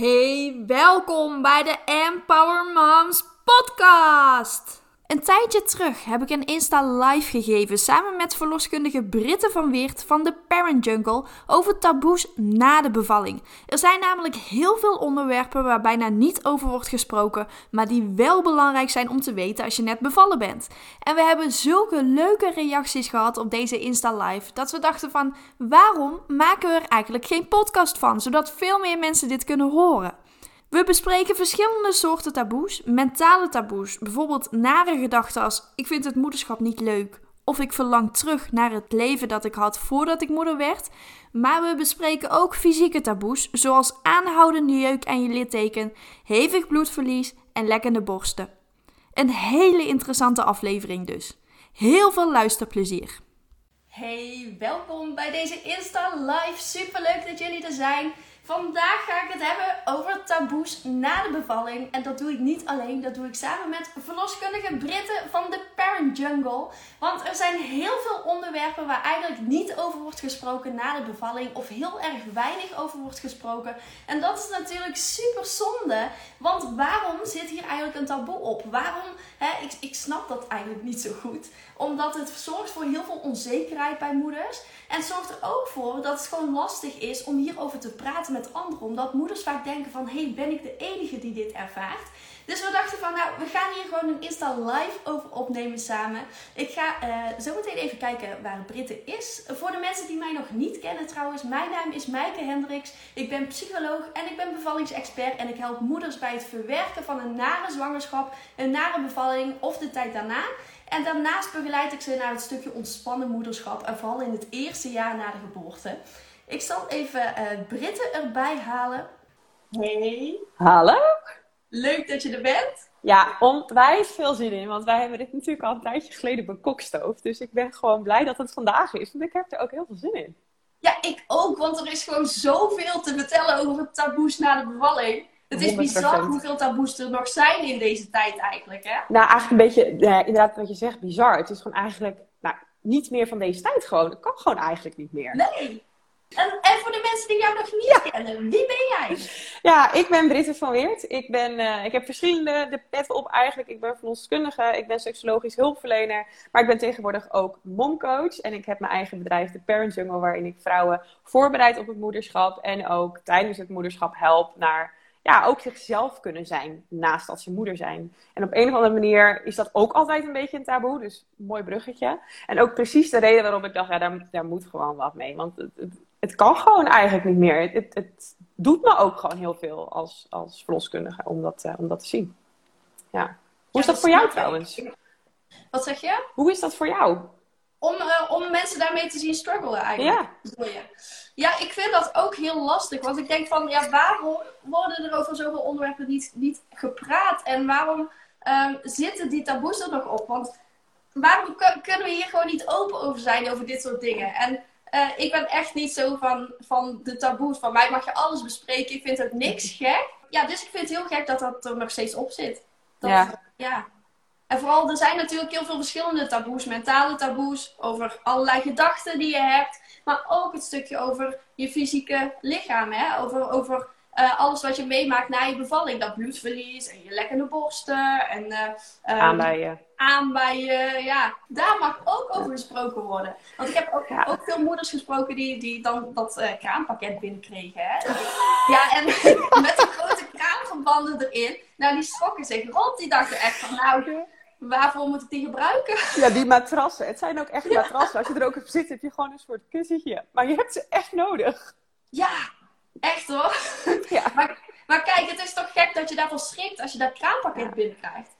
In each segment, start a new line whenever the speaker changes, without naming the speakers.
Hey, welkom bij de Empower Moms podcast. Een tijdje terug heb ik een Insta live gegeven samen met verloskundige Britte van Weert van de Parent Jungle over taboes na de bevalling. Er zijn namelijk heel veel onderwerpen waar bijna niet over wordt gesproken, maar die wel belangrijk zijn om te weten als je net bevallen bent. En we hebben zulke leuke reacties gehad op deze Insta live dat we dachten van waarom maken we er eigenlijk geen podcast van, zodat veel meer mensen dit kunnen horen. We bespreken verschillende soorten taboes, mentale taboes, bijvoorbeeld nare gedachten als ik vind het moederschap niet leuk of ik verlang terug naar het leven dat ik had voordat ik moeder werd. Maar we bespreken ook fysieke taboes, zoals aanhoudende jeuk aan je litteken, hevig bloedverlies en lekkende borsten. Een hele interessante aflevering dus. Heel veel luisterplezier. Hey, welkom bij deze Insta Live. Super leuk dat jullie er zijn. Vandaag ga ik het hebben over taboes na de bevalling. En dat doe ik niet alleen, dat doe ik samen met verloskundige Britten van de Parent Jungle. Want er zijn heel veel onderwerpen waar eigenlijk niet over wordt gesproken na de bevalling. Of heel erg weinig over wordt gesproken. En dat is natuurlijk super zonde. Want waarom zit hier eigenlijk een taboe op? Waarom? Hè, ik, ik snap dat eigenlijk niet zo goed. Omdat het zorgt voor heel veel onzekerheid bij moeders. En zorgt er ook voor dat het gewoon lastig is om hierover te praten met anderen. Omdat moeders vaak denken van, hey, ben ik de enige die dit ervaart? Dus we dachten van, nou, we gaan hier gewoon een Insta live over opnemen samen. Ik ga uh, zo meteen even kijken waar Britte is. Voor de mensen die mij nog niet kennen trouwens, mijn naam is Maaike Hendricks. Ik ben psycholoog en ik ben bevallingsexpert. En ik help moeders bij het verwerken van een nare zwangerschap, een nare bevalling of de tijd daarna. En daarnaast begeleid ik ze naar het stukje ontspannen moederschap. En vooral in het eerste jaar na de geboorte. Ik zal even uh, Britte erbij halen.
Hey. Hallo.
Leuk dat je er bent.
Ja, onwijs veel zin in. Want wij hebben dit natuurlijk al een tijdje geleden bekokstoofd. Dus ik ben gewoon blij dat het vandaag is. Want ik heb er ook heel veel zin in.
Ja, ik ook. Want er is gewoon zoveel te vertellen over taboes na de bevalling. Het is 100%. bizar hoeveel taboes er nog zijn in deze tijd eigenlijk, hè?
Nou, eigenlijk een beetje, ja, inderdaad wat je zegt, bizar. Het is gewoon eigenlijk nou, niet meer van deze tijd gewoon. Het kan gewoon eigenlijk niet meer.
Nee. En, en voor de mensen die jou nog niet kennen, wie ben jij?
Ja, ik ben Britte van Weert. Ik, ben, uh, ik heb verschillende de pet op eigenlijk. Ik ben verloskundige, ik ben seksologisch hulpverlener. Maar ik ben tegenwoordig ook momcoach. En ik heb mijn eigen bedrijf, de Parent Jungle, waarin ik vrouwen voorbereid op het moederschap. En ook tijdens het moederschap help naar ja, ook zichzelf kunnen zijn naast dat ze moeder zijn. En op een of andere manier is dat ook altijd een beetje een taboe. Dus mooi bruggetje. En ook precies de reden waarom ik dacht, ja, daar, daar moet gewoon wat mee. Want het, het, het kan gewoon eigenlijk niet meer. Het, het, doet me ook gewoon heel veel als, als verloskundige om dat, uh, om dat te zien. Ja. Hoe is dat, voor jou trouwens?
Wat zeg je?
Hoe is dat voor jou?
Om, uh, om mensen daarmee te zien struggelen eigenlijk. Ja. Ja, ik vind dat ook heel lastig. Want ik denk van, ja, waarom worden er over zoveel onderwerpen niet, niet gepraat? En waarom um, zitten die taboes er nog op? Want waarom kunnen we hier gewoon niet open over zijn, over dit soort dingen? En uh, ik ben echt niet zo van, van de taboes. Van mij mag je alles bespreken. Ik vind ook niks gek. Ja, dus ik vind het heel gek dat dat er nog steeds op zit. Dat,
ja.
ja. En vooral, er zijn natuurlijk heel veel verschillende taboes. Mentale taboes, over allerlei gedachten die je hebt. Maar ook het stukje over je fysieke lichaam. Hè? Over, over uh, alles wat je meemaakt na je bevalling. Dat bloedverlies en je lekkende borsten. En, uh,
um, aanbijen.
Aanbijen, ja. Daar mag ook over gesproken worden. Want ik heb ook, ja. ook veel moeders gesproken die, die dan dat uh, kraampakket binnenkregen. Hè? Ja, en met die grote kraamverbanden erin. Nou, die schrokken zich rond. Die dachten echt van, nou waarvoor moet ik die gebruiken?
Ja, die matrassen. Het zijn ook echt matrassen. Als je er ook op zit, heb je gewoon een soort kussentje. Maar je hebt ze echt nodig.
Ja, echt hoor. Ja. Maar, maar kijk, het is toch gek dat je daarvan schrikt als je dat kraampakket ja. binnenkrijgt.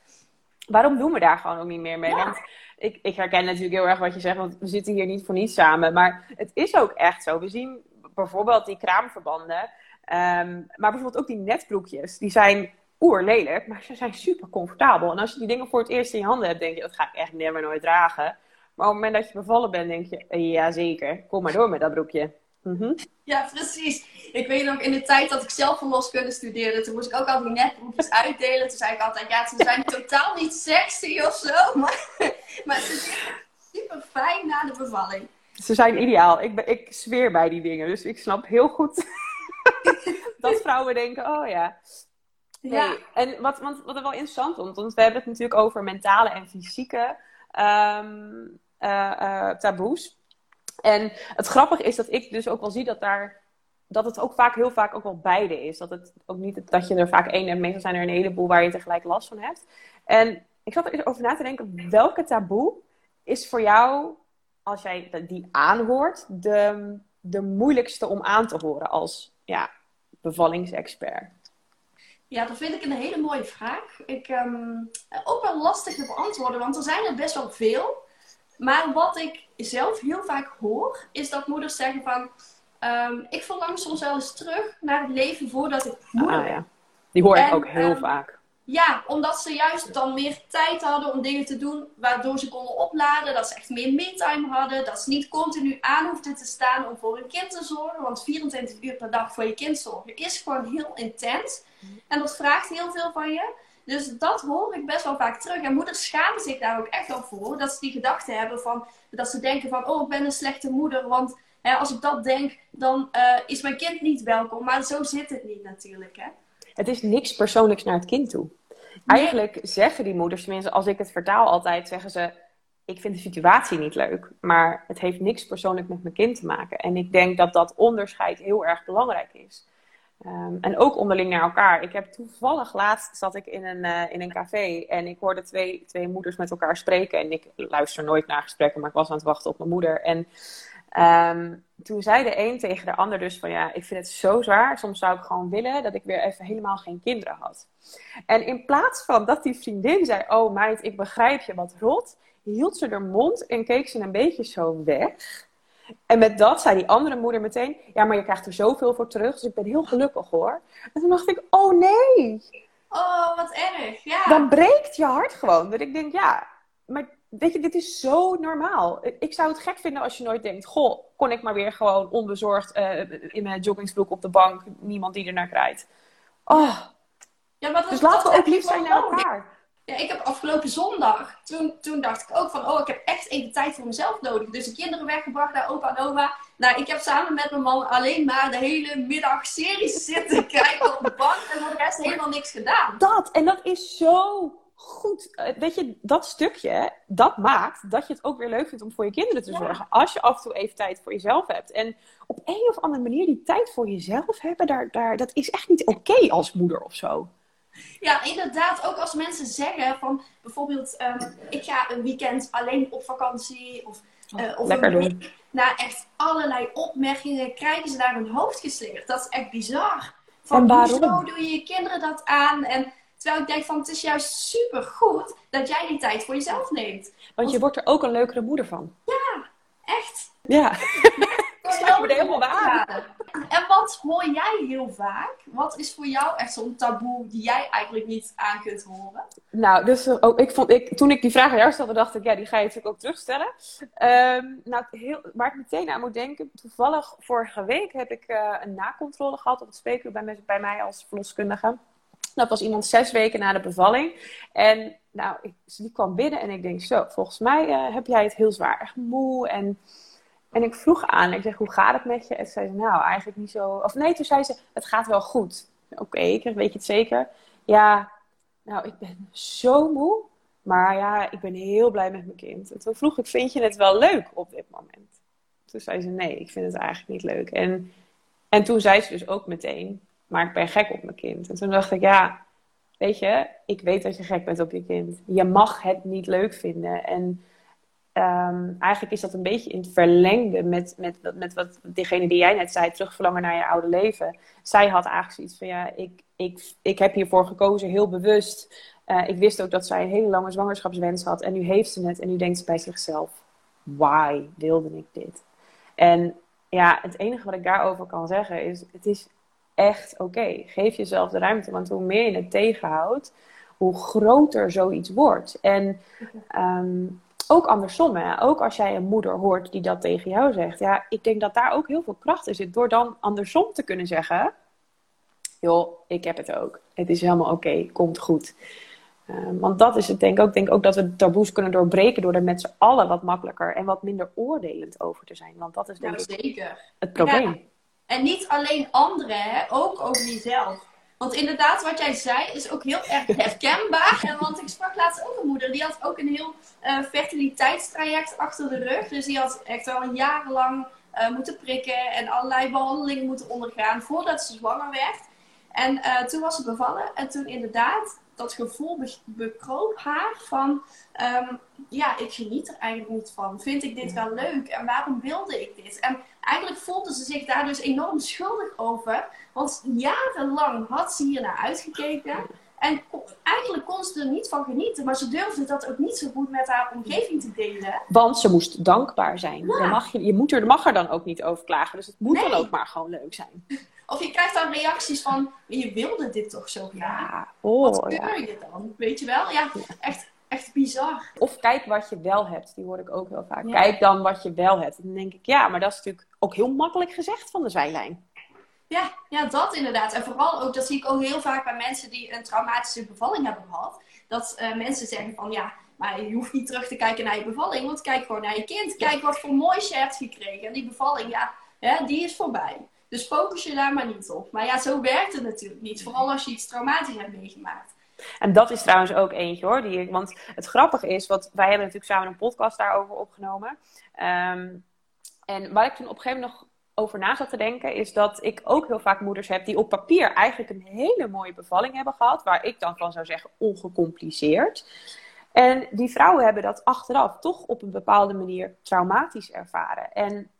Waarom doen we daar gewoon ook niet meer mee? Ja. Want ik, ik herken natuurlijk heel erg wat je zegt, want we zitten hier niet voor niets samen. Maar het is ook echt zo. We zien bijvoorbeeld die kraamverbanden. Um, maar bijvoorbeeld ook die netbroekjes. Die zijn oerlelijk, maar ze zijn super comfortabel. En als je die dingen voor het eerst in je handen hebt, denk je, dat ga ik echt never nooit dragen. Maar op het moment dat je bevallen bent, denk je, ja zeker, kom maar door met dat broekje. Mm -hmm.
Ja, precies. Ik weet nog, in de tijd dat ik zelf verloskunde studeerde, toen moest ik ook al die netbroekjes uitdelen. Toen zei ik altijd, ja, ze zijn totaal niet sexy of zo, maar, maar ze zijn super fijn na de bevalling.
Ze zijn ideaal. Ik, ik zweer bij die dingen, dus ik snap heel goed dat vrouwen denken, oh ja. Nee.
Ja.
En wat, want, wat er wel interessant vond, want we hebben het natuurlijk over mentale en fysieke ehm, eh, eh, taboes. En het grappige is dat ik dus ook wel zie dat daar dat het ook vaak heel vaak ook wel beide is. Dat het ook niet dat je er vaak één en meestal zijn er een heleboel waar je tegelijk last van hebt. En ik zat er over na te denken, welke taboe is voor jou, als jij die aanhoort, de, de moeilijkste om aan te horen als ja, bevallingsexpert?
Ja, dat vind ik een hele mooie vraag. Ik, ehm, ook wel lastig te beantwoorden, want er zijn er best wel veel. Maar wat ik zelf heel vaak hoor, is dat moeders zeggen van... ehm, ik verlang soms wel eens terug naar het leven voordat ik moeder
Ah, ja. Die hoor ik ook heel
ehm,
vaak.
Ja, omdat ze juist dan meer tijd hadden om dingen te doen waardoor ze konden opladen. Dat ze echt meer me-time hadden. Dat ze niet continu aan hoefden te staan om voor hun kind te zorgen. Want 24 uur per dag voor je kind zorgen is gewoon heel intens. En dat vraagt heel veel van je. Dus dat hoor ik best wel vaak terug. En moeders schamen zich daar ook echt wel voor. Dat ze die gedachte hebben van, dat ze denken van, oh ik ben een slechte moeder. Want hè, als ik dat denk, dan eh, is mijn kind niet welkom. Maar zo zit het niet natuurlijk hè.
Het is niks persoonlijks naar het kind toe. Eigenlijk zeggen die moeders, tenminste als ik het vertaal altijd, zeggen ze... Ik vind de situatie niet leuk, maar het heeft niks persoonlijk met mijn kind te maken. En ik denk dat dat onderscheid heel erg belangrijk is. Ehm, en ook onderling naar elkaar. Ik heb toevallig laatst zat ik in een, eh, in een café en ik hoorde twee, twee moeders met elkaar spreken. En ik luister nooit naar gesprekken, maar ik was aan het wachten op mijn moeder. En ehm, toen zei de een tegen de ander dus van ja, ik vind het zo zwaar. Soms zou ik gewoon willen dat ik weer even helemaal geen kinderen had. En in plaats van dat die vriendin zei, oh meid, ik begrijp je wat rot, hield ze haar mond en keek ze een beetje zo weg. En met dat zei die andere moeder meteen, ja, maar je krijgt er zoveel voor terug, dus ik ben heel gelukkig hoor. En toen dacht ik, oh nee,
Oh, wat erg. Ja.
dan breekt je hart gewoon. Dat ik denk, ja, maar weet je, dit is zo normaal. Ik zou het gek vinden als je nooit denkt, goh, kon ik maar weer gewoon onbezorgd eh, in mijn joggingsbroek op de bank, niemand die ernaar krijgt. Oh,
Ja, maar dat,
dus laten we ook lief zijn naar elkaar.
Ja, ik heb afgelopen zondag, toen, toen dacht ik ook van, oh, ik heb echt even tijd voor mezelf nodig. Dus de kinderen weggebracht naar opa en oma. Nou, ik heb samen met mijn man alleen maar de hele middag series zitten kijken op de bank. En voor de rest helemaal niks gedaan.
Dat, en dat is zo goed. Eh, Weet je, dat stukje, dat maakt dat je het ook weer leuk vindt om voor je kinderen te
Ja.
zorgen. Als je af en toe even tijd voor jezelf hebt. En op een of andere manier die tijd voor jezelf hebben, daar, daar, dat is echt niet oké als moeder of zo.
Ja, inderdaad. Ook als mensen zeggen van, bijvoorbeeld, ehm, ik ga een weekend alleen op vakantie. Of, eh, of
Lekker
een
doen.
week. Nou, echt allerlei opmerkingen krijgen ze naar hun hoofd geslingerd. Dat is echt bizar. Van,
En waarom?
hoezo doe je je kinderen dat aan? En terwijl ik denk van, het is juist super goed dat jij die tijd voor jezelf neemt.
Want je wordt er ook een leukere moeder van.
Echt.
Ja.
Ik
er helemaal bij aan.
En wat hoor jij heel vaak? Wat is voor jou echt zo'n taboe die jij eigenlijk niet aan kunt horen?
Nou, dus ook, ik vond, ik, toen ik die vraag aan jou stelde, dacht ik, ja, die ga je natuurlijk ook terugstellen. Ehm, nou, heel, waar ik meteen aan moet denken, toevallig vorige week heb ik eh, een nakontrole gehad op het spreekuur bij, bij mij als verloskundige. Dat was iemand zes weken na de bevalling. En nou, ik, die kwam binnen en ik denk, zo, volgens mij eh, heb jij het heel zwaar, echt moe. En, en ik vroeg aan, ik zeg, hoe gaat het met je? En ze zei, ze, nou, eigenlijk niet zo. Of nee, toen zei ze, het gaat wel goed. Oké, ik weet je het zeker? Ja, nou, ik ben zo moe. Maar ja, ik ben heel blij met mijn kind. En toen vroeg ik, vind je het wel leuk op dit moment? Toen zei ze, nee, ik vind het eigenlijk niet leuk. En, en toen zei ze dus ook meteen, maar ik ben gek op mijn kind. En toen dacht ik, ja, weet je, ik weet dat je gek bent op je kind. Je mag het niet leuk vinden. En ehm, eigenlijk is dat een beetje in het verlengde met, met, met wat diegene die jij net zei, terugverlangen naar je oude leven. Zij had eigenlijk zoiets van, ja, ik, ik, ik heb hiervoor gekozen, heel bewust. Eh, ik wist ook dat zij een hele lange zwangerschapswens had. En nu heeft ze het en nu denkt ze bij zichzelf, why wilde ik dit? En ja, het enige wat ik daarover kan zeggen is, het is echt oké. Geef jezelf de ruimte, want hoe meer je het tegenhoudt, hoe groter zoiets wordt. En ook andersom, hè? ook als jij een moeder hoort die dat tegen jou zegt. Ja, ik denk dat daar ook heel veel kracht in zit. Door dan andersom te kunnen zeggen, joh, ik heb het ook. Het is helemaal oké, komt goed. Ehm, want dat is het denk ik ook. Ik denk ook dat we taboes kunnen doorbreken door er met z'n allen wat makkelijker en wat minder oordelend over te zijn. Want dat is denk
Nou,
ik
zeker.
het probleem.
En niet alleen anderen, hè? ook over jezelf. Want inderdaad, wat jij zei, is ook heel erg herkenbaar. En want ik sprak laatst ook een moeder, die had ook een heel uh, fertiliteitstraject achter de rug. Dus die had echt al jarenlang uh, moeten prikken en allerlei behandelingen moeten ondergaan voordat ze zwanger werd. En uh, toen was ze bevallen en toen inderdaad, dat gevoel be bekroop haar van, um, ja, ik geniet er eigenlijk niet van. Vind ik dit wel leuk en waarom wilde ik dit? En eigenlijk voelde ze zich daar dus enorm schuldig over. Want jarenlang had ze hier naar uitgekeken. En eigenlijk kon ze er niet van genieten, maar ze durfde dat ook niet zo goed met haar omgeving te delen.
Want ze moest dankbaar zijn. Ja. Mag je, je moet er, mag er dan ook niet over klagen, dus het moet dan ook maar gewoon leuk zijn.
Of je krijgt dan reacties van, je wilde dit toch zo graag?
Ja. Oh,
wat keur je dan? Weet je wel? Ja, echt, echt bizar.
Of kijk wat je wel hebt, die hoor ik ook heel vaak. Kijk dan wat je wel hebt. En dan denk ik, ja, maar dat is natuurlijk ook heel makkelijk gezegd van de zijlijn.
Ja, ja, dat inderdaad. En vooral ook, dat zie ik ook heel vaak bij mensen die een traumatische bevalling hebben gehad. Dat uh, mensen zeggen van ja, maar je hoeft niet terug te kijken naar je bevalling. Want kijk gewoon naar je kind. Kijk wat voor moois je hebt gekregen. En die bevalling, ja, hè, die is voorbij. Dus focus je daar maar niet op. Maar ja, zo werkt het natuurlijk niet. Vooral als je iets traumatisch hebt meegemaakt.
En dat is trouwens ook eentje hoor. Die, want het grappige is, wat, wij hebben natuurlijk samen een podcast daarover opgenomen. Um, en waar ik toen op een gegeven moment nog over na zat te denken, is dat ik ook heel vaak moeders heb die op papier eigenlijk een hele mooie bevalling hebben gehad, waar ik dan van zou zeggen ongecompliceerd. En die vrouwen hebben dat achteraf toch op een bepaalde manier traumatisch ervaren. En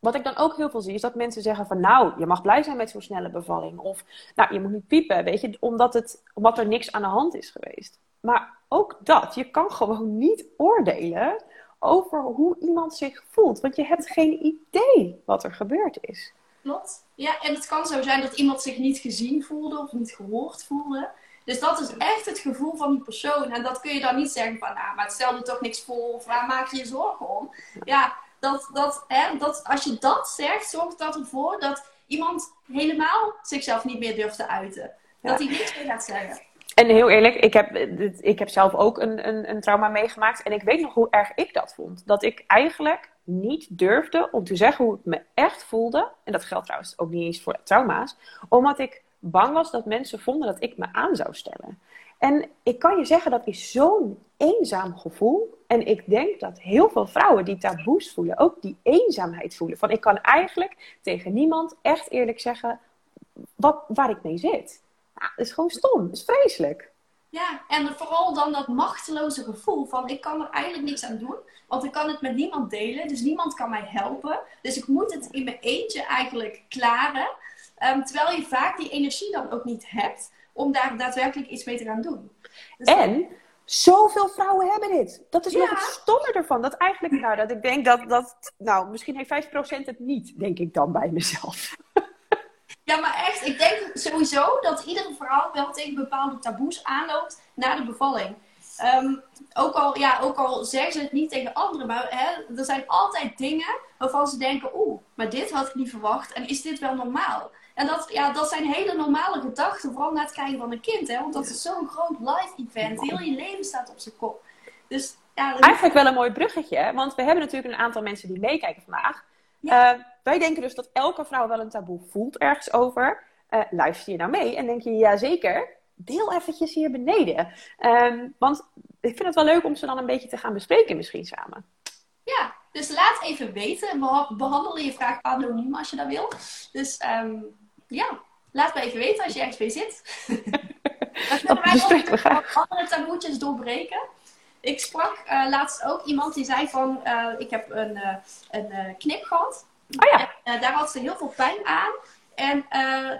wat ik dan ook heel veel zie, is dat mensen zeggen van nou, je mag blij zijn met zo'n snelle bevalling. Of nou, je moet niet piepen, weet je, omdat, het, omdat er niks aan de hand is geweest. Maar ook dat, je kan gewoon niet oordelen over hoe iemand zich voelt. Want je hebt geen idee wat er gebeurd is.
Klopt. Ja, en het kan zo zijn dat iemand zich niet gezien voelde of niet gehoord voelde. Dus dat is echt het gevoel van die persoon. En dat kun je dan niet zeggen van, nou, maar het stelde toch niks voor of waar maak je je zorgen om? Ja, dat, dat, hè, dat, als je dat zegt, zorgt dat ervoor dat iemand helemaal zichzelf niet meer durft te uiten. Dat hij niks meer gaat zeggen.
En heel eerlijk, ik heb, ik heb zelf ook een, een, een trauma meegemaakt. En ik weet nog hoe erg ik dat vond. Dat ik eigenlijk niet durfde om te zeggen hoe ik me echt voelde. En dat geldt trouwens ook niet eens voor trauma's. Omdat ik bang was dat mensen vonden dat ik me aan zou stellen. En ik kan je zeggen, dat is zo'n eenzaam gevoel. En ik denk dat heel veel vrouwen die taboes voelen, ook die eenzaamheid voelen. Van ik kan eigenlijk tegen niemand echt eerlijk zeggen wat, waar ik mee zit. Ja, dat is gewoon stom. Dat is vreselijk.
Ja, en vooral dan dat machteloze gevoel van ik kan er eigenlijk niks aan doen. Want ik kan het met niemand delen, dus niemand kan mij helpen. Dus ik moet het in mijn eentje eigenlijk klaren. Um, terwijl je vaak die energie dan ook niet hebt om daar daadwerkelijk iets mee te gaan doen.
Dus en zoveel vrouwen hebben dit. Dat is nog het stomme ervan. Dat eigenlijk, nou, dat ik denk dat, dat nou, misschien heeft 5% het niet, denk ik dan bij mezelf.
Ja, maar echt, ik denk sowieso dat iedere vrouw wel tegen bepaalde taboes aanloopt na de bevalling. Ehm, ook, al, ja, ook al zeggen ze het niet tegen anderen, maar hè, er zijn altijd dingen waarvan ze denken: oeh, maar dit had ik niet verwacht en is dit wel normaal? En dat, ja, dat zijn hele normale gedachten, vooral na het krijgen van een kind, hè, want dat is zo'n groot live event. Heel je leven staat op zijn kop. Dus,
ja, Eigenlijk wel een mooi bruggetje, want we hebben natuurlijk een aantal mensen die meekijken vandaag. Ja. Uh, wij denken dus dat elke vrouw wel een taboe voelt ergens over. Uh, luister je nou mee en denk je, ja zeker, deel eventjes hier beneden. Um, want ik vind het wel leuk om ze dan een beetje te gaan bespreken misschien samen.
Ja, dus laat even weten. Behandel je vraag anoniem als je dat wil. Dus um, ja, laat me even weten als je ergens mee zit.
Dan kunnen wij nog
andere taboetjes doorbreken. Ik sprak uh, laatst ook iemand die zei van, uh, ik heb een, uh, een knip gehad.
Oh ja.
En, daar had ze heel veel pijn aan. En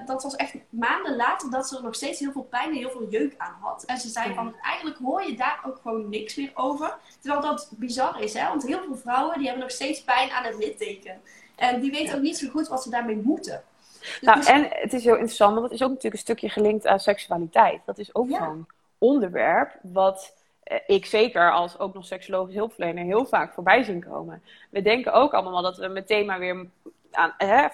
dat was echt maanden later dat ze er nog steeds heel veel pijn en heel veel jeuk aan had. En ze zei van, eigenlijk hoor je daar ook gewoon niks meer over. Terwijl dat bizar is, hè. Want heel veel vrouwen die hebben nog steeds pijn aan het litteken. En die weten ook niet zo goed wat ze daarmee moeten.
Dus nou, en het is heel interessant, want het is ook natuurlijk een stukje gelinkt aan seksualiteit. Dat is ook ja. zo'n onderwerp wat eh, ik zeker als ook nog seksologisch hulpverlener heel vaak voorbij zien komen. We denken ook allemaal dat we meteen maar weer aan, hè,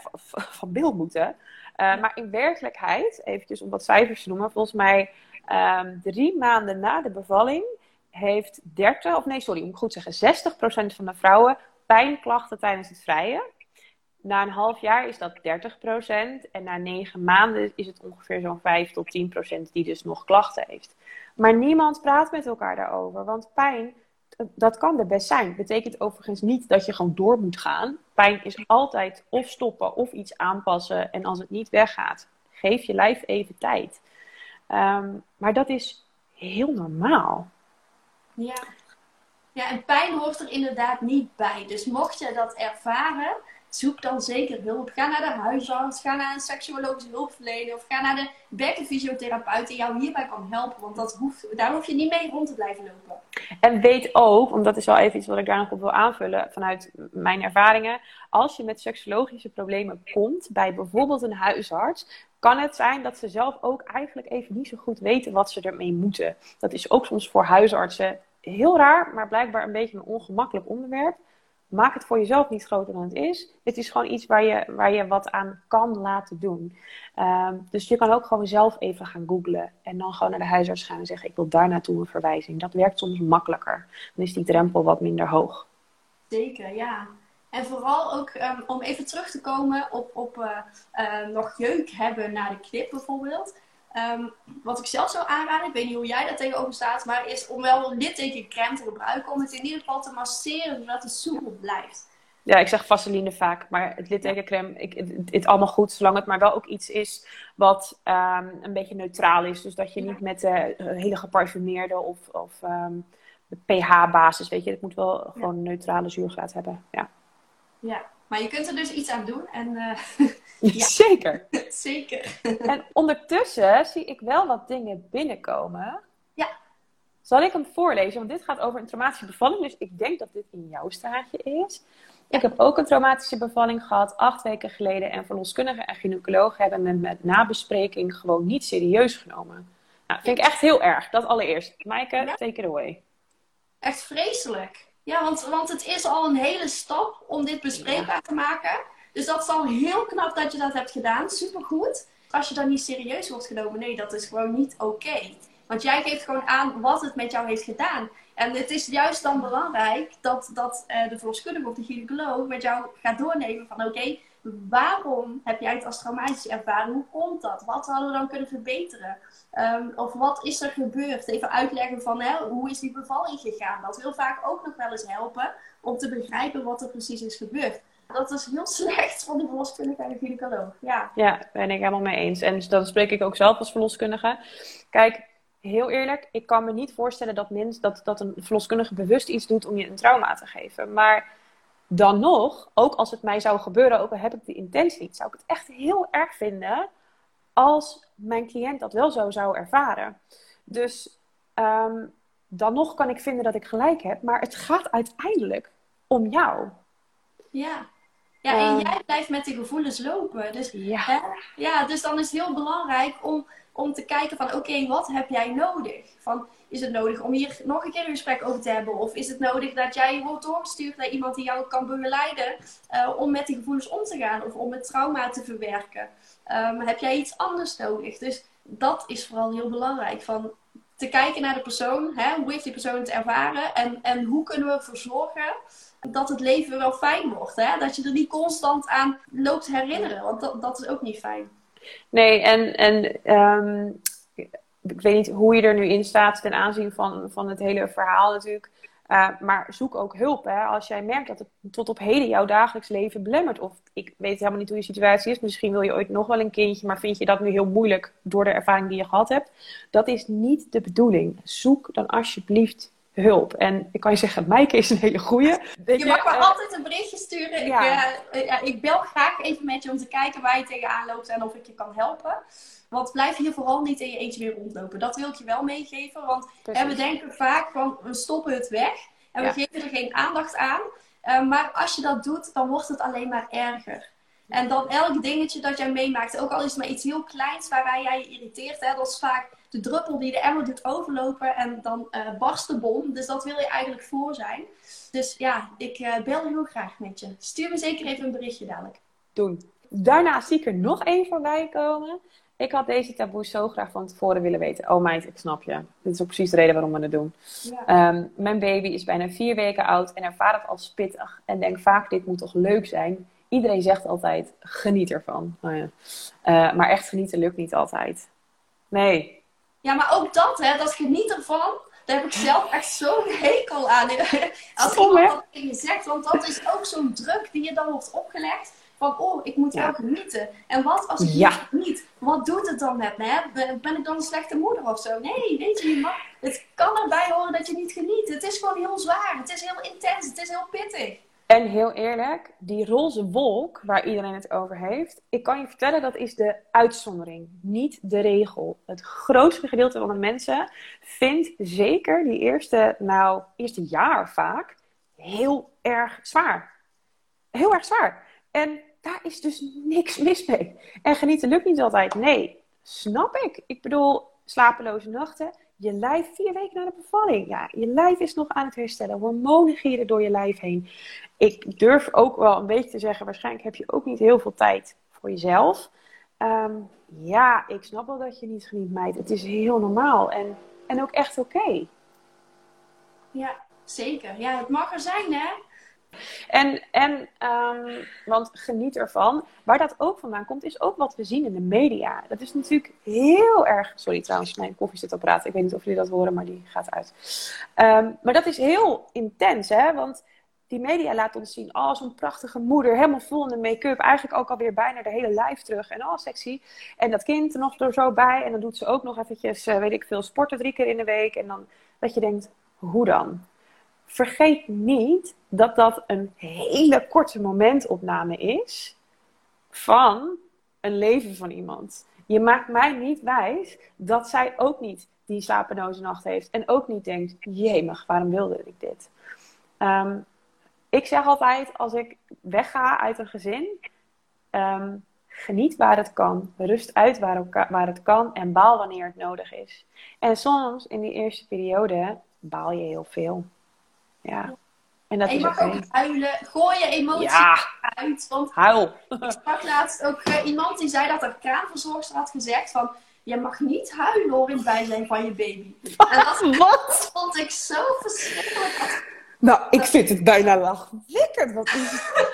van beeld moeten. Uh, maar in werkelijkheid, eventjes om wat cijfers te noemen, volgens mij um, drie maanden na de bevalling heeft 30, of nee, sorry, ik moet goed zeggen, 60% van de vrouwen pijnklachten tijdens het vrije. Na een half jaar is dat 30% en na negen maanden is het ongeveer zo'n 5 tot 10% die dus nog klachten heeft. Maar niemand praat met elkaar daarover, want pijn, dat kan er best zijn. Betekent overigens niet dat je gewoon door moet gaan. Pijn is altijd of stoppen of iets aanpassen en als het niet weggaat, geef je lijf even tijd. Ehm, maar dat is heel normaal.
Ja. ja, en pijn hoort er inderdaad niet bij. Dus mocht je dat ervaren, zoek dan zeker hulp. Ga naar de huisarts, ga naar een seksuologische hulpverlener of ga naar de bekkenfysiotherapeut die jou hierbij kan helpen. Want dat hoeft, daar hoef je niet mee rond te blijven lopen.
En weet ook, want dat is wel even iets wat ik daar nog op wil aanvullen vanuit mijn ervaringen. Als je met seksuologische problemen komt bij bijvoorbeeld een huisarts, kan het zijn dat ze zelf ook eigenlijk even niet zo goed weten wat ze ermee moeten. Dat is ook soms voor huisartsen heel raar, maar blijkbaar een beetje een ongemakkelijk onderwerp. Maak het voor jezelf niet groter dan het is. Het is gewoon iets waar je, waar je wat aan kan laten doen. Ehm, dus je kan ook gewoon zelf even gaan googlen. En dan gewoon naar de huisarts gaan en zeggen: Ik wil daar naartoe een verwijzing. Dat werkt soms makkelijker. Dan is die drempel wat minder hoog.
Zeker, ja. En vooral ook um, om even terug te komen op, op uh, uh, nog jeuk hebben na de knip bijvoorbeeld. Um, wat ik zelf zou aanraden, ik weet niet hoe jij daar tegenover staat, maar is om wel een littekencrème te gebruiken. Om het in ieder geval te masseren, zodat het soepel blijft.
Ja, ik zeg vaseline vaak, maar het littekencrème, ik, het, het, allemaal goed, zolang het maar wel ook iets is wat um, een beetje neutraal is. Dus dat je niet met uh, hele geparfumeerde of, of um, pH-basis, weet je, het moet wel gewoon een neutrale zuurgraad hebben. Ja.
Ja, maar je kunt er dus iets aan doen. En, uh,
ja. Zeker.
Zeker.
en ondertussen zie ik wel wat dingen binnenkomen.
Ja.
Zal ik hem voorlezen? Want dit gaat over een traumatische bevalling. Dus ik denk dat dit in jouw straatje is. Ik heb ook een traumatische bevalling gehad, acht weken geleden. En verloskundigen en gynaecologen hebben me met nabespreking gewoon niet serieus genomen. Nou, vind ik echt heel erg. Dat allereerst. Maaike, ja. take it away.
Echt vreselijk. Ja, want, want het is al een hele stap om dit bespreekbaar te maken. Dus dat is al heel knap dat je dat hebt gedaan. Supergoed. Als je dan niet serieus wordt genomen, nee, dat is gewoon niet oké. Want jij geeft gewoon aan wat het met jou heeft gedaan. En het is juist dan belangrijk dat, dat uh, de verloskundige of de gynaecoloog met jou gaat doornemen van oké, waarom heb jij het als traumatisch ervaren? Hoe komt dat? Wat hadden we dan kunnen verbeteren? Um, of wat is er gebeurd? Even uitleggen van hè, hoe is die bevalling gegaan? Dat wil vaak ook nog wel eens helpen om te begrijpen wat er precies is gebeurd. Dat is heel slecht van de verloskundige en de gynaecoloog. Ja.
ja, ben ik helemaal mee eens. En dan spreek ik ook zelf als verloskundige. Kijk, heel eerlijk, ik kan me niet voorstellen dat, mens, dat, dat een verloskundige bewust iets doet om je een trauma te geven. Maar dan nog, ook als het mij zou gebeuren, ook al heb ik de intentie niet, zou ik het echt heel erg vinden als mijn cliënt dat wel zo zou ervaren. Dus um, dan nog kan ik vinden dat ik gelijk heb, maar het gaat uiteindelijk om jou.
Ja. Ja, en um, jij blijft met die gevoelens lopen. Dus,
ja.
Hè? ja, dus dan is het heel belangrijk om, om te kijken van oké, wat heb jij nodig? Van, is het nodig om hier nog een keer een gesprek over te hebben? Of is het nodig dat jij wordt doorgestuurd naar iemand die jou kan begeleiden uh, om met die gevoelens om te gaan of om het trauma te verwerken? Um, heb jij iets anders nodig? Dus dat is vooral heel belangrijk. Van te kijken naar de persoon. Hè? Hoe heeft die persoon het ervaren? En, en hoe kunnen we ervoor zorgen dat het leven wel fijn wordt? Hè? Dat je er niet constant aan loopt herinneren. Want dat, dat is ook niet fijn.
Nee, en, en um, ik weet niet hoe je er nu in staat ten aanzien van, van het hele verhaal natuurlijk. Uh, maar zoek ook hulp. Hè? Als jij merkt dat het tot op heden jouw dagelijks leven belemmert. Of ik weet helemaal niet hoe je situatie is. Misschien wil je ooit nog wel een kindje. Maar vind je dat nu heel moeilijk door de ervaring die je gehad hebt. Dat is niet de bedoeling. Zoek dan alsjeblieft hulp. En ik kan je zeggen, Maaike is een hele goeie.
Je, je mag me uh, altijd een berichtje sturen. Ja. Ik, uh, ja, ik bel graag even met je om te kijken waar je tegenaan loopt. En of ik je kan helpen. Want blijf hier vooral niet in je eentje weer rondlopen. Dat wil ik je wel meegeven. Want hè, we denken vaak van we stoppen het weg. En we ja. geven er geen aandacht aan. Uh, maar als je dat doet, dan wordt het alleen maar erger. En dan elk dingetje dat jij meemaakt, ook al is het maar iets heel kleins waaraan jij je irriteert, hè, dat is vaak de druppel die de emmer doet overlopen en dan uh, barst de bom. Dus dat wil je eigenlijk voor zijn. Dus ja, ik uh, bel heel graag met je. Stuur me zeker even een berichtje dadelijk.
Doen. Daarna zie ik er nog één voorbij komen. Ik had deze taboes zo graag van tevoren willen weten. Oh meid, ik snap je. Dit is ook precies de reden waarom we het doen. Ja. Um, mijn baby is bijna vier weken oud en ervaart het als pittig. En denkt vaak, dit moet toch leuk zijn? iedereen zegt altijd, geniet ervan. Nou ja. Eh, maar echt genieten lukt niet altijd. Nee.
Ja, maar ook dat, hè, dat geniet ervan, daar heb ik zelf echt zo'n hekel aan. Als Stom, iemand dat tegen je zegt, want dat is ook zo'n druk die je dan wordt opgelegd. Van, oh, ik moet wel genieten. En wat als ik ja. niet? Wat doet het dan met me? Ben ik dan een slechte moeder of zo? Nee, weet je niet. Het kan erbij horen dat je niet geniet. Het is gewoon heel zwaar. Het is heel intens. Het is heel pittig.
En heel eerlijk, die roze wolk waar iedereen het over heeft, ik kan je vertellen dat is de uitzondering, niet de regel. Het grootste gedeelte van de mensen vindt zeker die eerste, nou, eerste jaar vaak heel erg zwaar. Heel erg zwaar. En daar is dus niks mis mee. En genieten lukt niet altijd. Nee, snap ik. Ik bedoel, slapeloze nachten. Je lijf vier weken na de bevalling. Ja, je lijf is nog aan het herstellen. Hormonen gieren door je lijf heen. Ik durf ook wel een beetje te zeggen, waarschijnlijk heb je ook niet heel veel tijd voor jezelf. Ehm, ja, ik snap wel dat je niet geniet, meid. Het is heel normaal en, en ook echt oké.
Ja, zeker. Ja, het mag er zijn, hè?
En, en um, want geniet ervan. Waar dat ook vandaan komt, is ook wat we zien in de media. Dat is natuurlijk heel erg. Sorry trouwens, mijn koffie zit op praten. Ik weet niet of jullie dat horen, maar die gaat uit. Um, maar dat is heel intens, hè? Want die media laten ons zien, oh, zo'n prachtige moeder, helemaal vol in de make-up. Eigenlijk ook alweer bijna de hele lijf terug. En oh, sexy. En dat kind er nog er zo bij. En dan doet ze ook nog eventjes, uh, weet ik veel, sporten drie keer in de week. En dan dat je denkt, hoe dan? Vergeet niet dat dat een hele korte momentopname is van een leven van iemand. Je maakt mij niet wijs dat zij ook niet die slapeloze nacht heeft en ook niet denkt: jemig, waarom wilde ik dit? Um, ik zeg altijd als ik wegga uit een gezin, um, geniet waar het kan, rust uit waar, waar het kan en baal wanneer het nodig is. En soms in die eerste periode baal je heel veel. Ja.
En, dat je mag ook huilen. Gooi je emoties uit. Want
Huil.
ik sprak laatst ook uh, iemand die zei dat er kraamverzorgster had gezegd van... Je mag niet huilen hoor in het bijzijn van je baby. En dat,
Wat?
vond ik zo verschrikkelijk.
Nou, ik vind het bijna lachwekkend. Wat is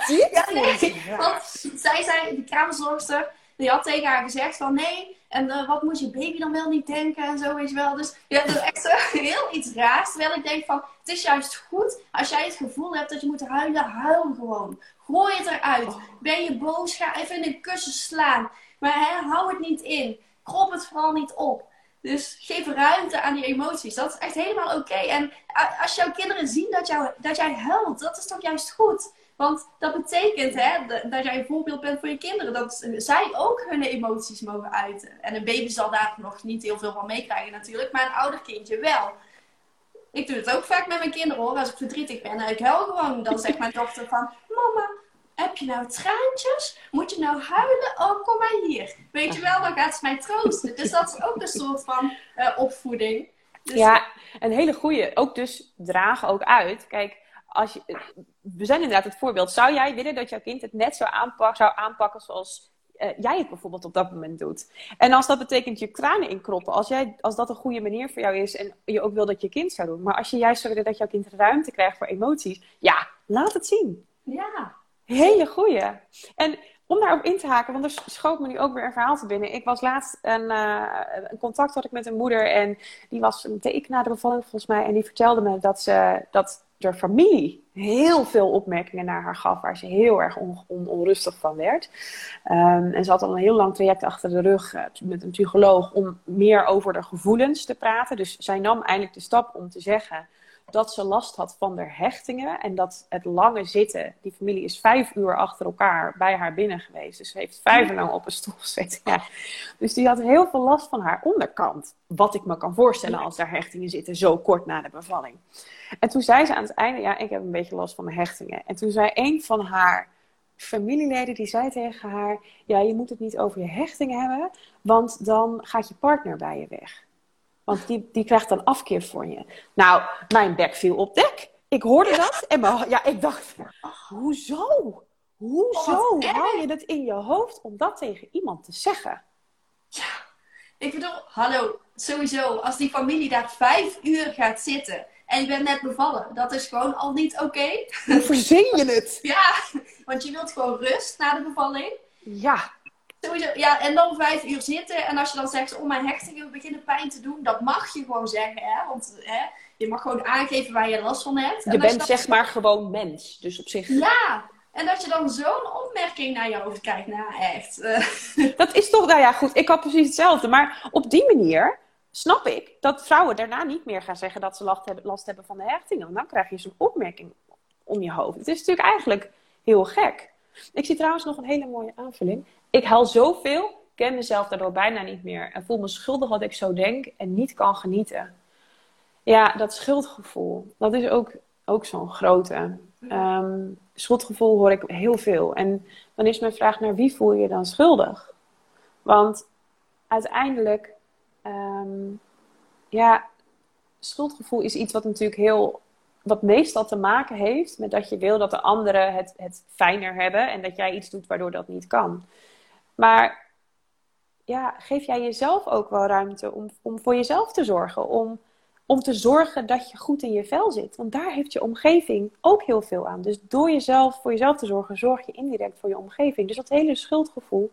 dit?
ja, nee, want zij zei, de kraamverzorgster, die had tegen haar gezegd van... Nee, en uh, wat moet je baby dan wel niet denken en zo, is wel. Dus ja, dat is echt zo, heel iets raars. Terwijl ik denk van, het is juist goed als jij het gevoel hebt dat je moet huilen, huil gewoon. Gooi het eruit. Oh. Ben je boos, ga even in een kussen slaan. Maar hè, hou het niet in. Krop het vooral niet op. Dus geef ruimte aan die emoties. Dat is echt helemaal oké. En als jouw kinderen zien dat, jou, dat jij huilt, dat is toch juist goed. Want dat betekent hè, dat jij een voorbeeld bent voor je kinderen. Dat zij ook hun emoties mogen uiten. En een baby zal daar nog niet heel veel van meekrijgen natuurlijk. Maar een ouder kindje wel. Ik doe het ook vaak met mijn kinderen hoor. Als ik verdrietig ben en ik huil gewoon. Dan zegt mijn dochter van... Mama, heb je nou traantjes? Moet je nou huilen? Oh, kom maar hier. Weet je wel, dan gaat ze mij troosten. Dus dat is ook een soort van uh, opvoeding. Dus...
Ja, een hele goede. Ook dus dragen ook uit. Kijk, als je, we zijn inderdaad het voorbeeld. Zou jij willen dat jouw kind het net zo aanpak, zou aanpakken zoals uh, jij het bijvoorbeeld op dat moment doet? En als dat betekent je tranen inkroppen, als, jij, als dat een goede manier voor jou is en je ook wil dat je kind zou doen. Maar als je juist zou willen dat jouw kind ruimte krijgt voor emoties, ja, laat het zien.
Ja.
Hele goeie. En om daarop in te haken, want er schoot me nu ook weer een verhaal te binnen. Ik was laatst een, uh, een contact had ik met een moeder en die was een teken na de bevalling volgens mij. En die vertelde me dat ze dat de familie heel veel opmerkingen naar haar gaf, waar ze heel erg on, onrustig van werd. Um, en ze had al een heel lang traject achter de rug uh, met een psycholoog om meer over de gevoelens te praten. Dus zij nam eindelijk de stap om te zeggen dat ze last had van de hechtingen en dat het lange zitten, die familie is vijf uur achter elkaar bij haar binnen geweest. Dus ze heeft vijf uur lang op een stoel gezeten. Ja. Dus die had heel veel last van haar onderkant. Wat ik me kan voorstellen als daar hechtingen zitten, zo kort na de bevalling. En toen zei ze aan het einde, ja, ik heb een beetje last van mijn hechtingen. En toen zei een van haar familieleden, die zei tegen haar, ja, je moet het niet over je hechtingen hebben, want dan gaat je partner bij je weg. Want die, die krijgt dan afkeer voor je. Nou, mijn bek viel op dek. Ik hoorde dat en mijn, ja, ik dacht, hoezo? Hoezo oh, hou je het in je hoofd om dat tegen iemand te zeggen?
Ja, ik bedoel, hallo, sowieso, als die familie daar vijf uur gaat zitten en je bent net bevallen. Dat is gewoon al niet oké.
Hoe verzin je het?
ja, want je wilt gewoon rust na de bevalling.
Ja.
Sowieso, ja, en dan vijf uur zitten. En als je dan zegt, oh mijn hechtingen beginnen pijn te doen. Dat mag je gewoon zeggen, hè. Want hè, je mag gewoon aangeven waar je last van hebt.
Je bent zeg maar gewoon mens. Dus op zich...
Ja, en dat je dan zo'n opmerking naar je hoofd kijkt. Nou, echt.
Dat is toch, nou ja, goed. Ik had precies hetzelfde. Maar op die manier snap ik dat vrouwen daarna niet meer gaan zeggen dat ze last hebben, last hebben van de hechtingen. Want dan krijg je zo'n opmerking om je hoofd. Het is natuurlijk eigenlijk heel gek. Ik zie trouwens nog een hele mooie aanvulling. Ik huil zoveel, ken mezelf daardoor bijna niet meer. En voel me schuldig wat ik zo denk en niet kan genieten. Ja, dat schuldgevoel, dat is ook, ook zo'n grote. Um, schuldgevoel hoor ik heel veel. En dan is mijn vraag naar wie voel je dan schuldig? Want uiteindelijk, um, ja, schuldgevoel is iets wat natuurlijk heel, wat meestal te maken heeft met dat je wil dat de anderen het, het fijner hebben en dat jij iets doet waardoor dat niet kan. Maar ja, geef jij jezelf ook wel ruimte om, om voor jezelf te zorgen, om om te zorgen dat je goed in je vel zit. Want daar heeft je omgeving ook heel veel aan. Dus door jezelf voor jezelf te zorgen, zorg je indirect voor je omgeving. Dus dat hele schuldgevoel,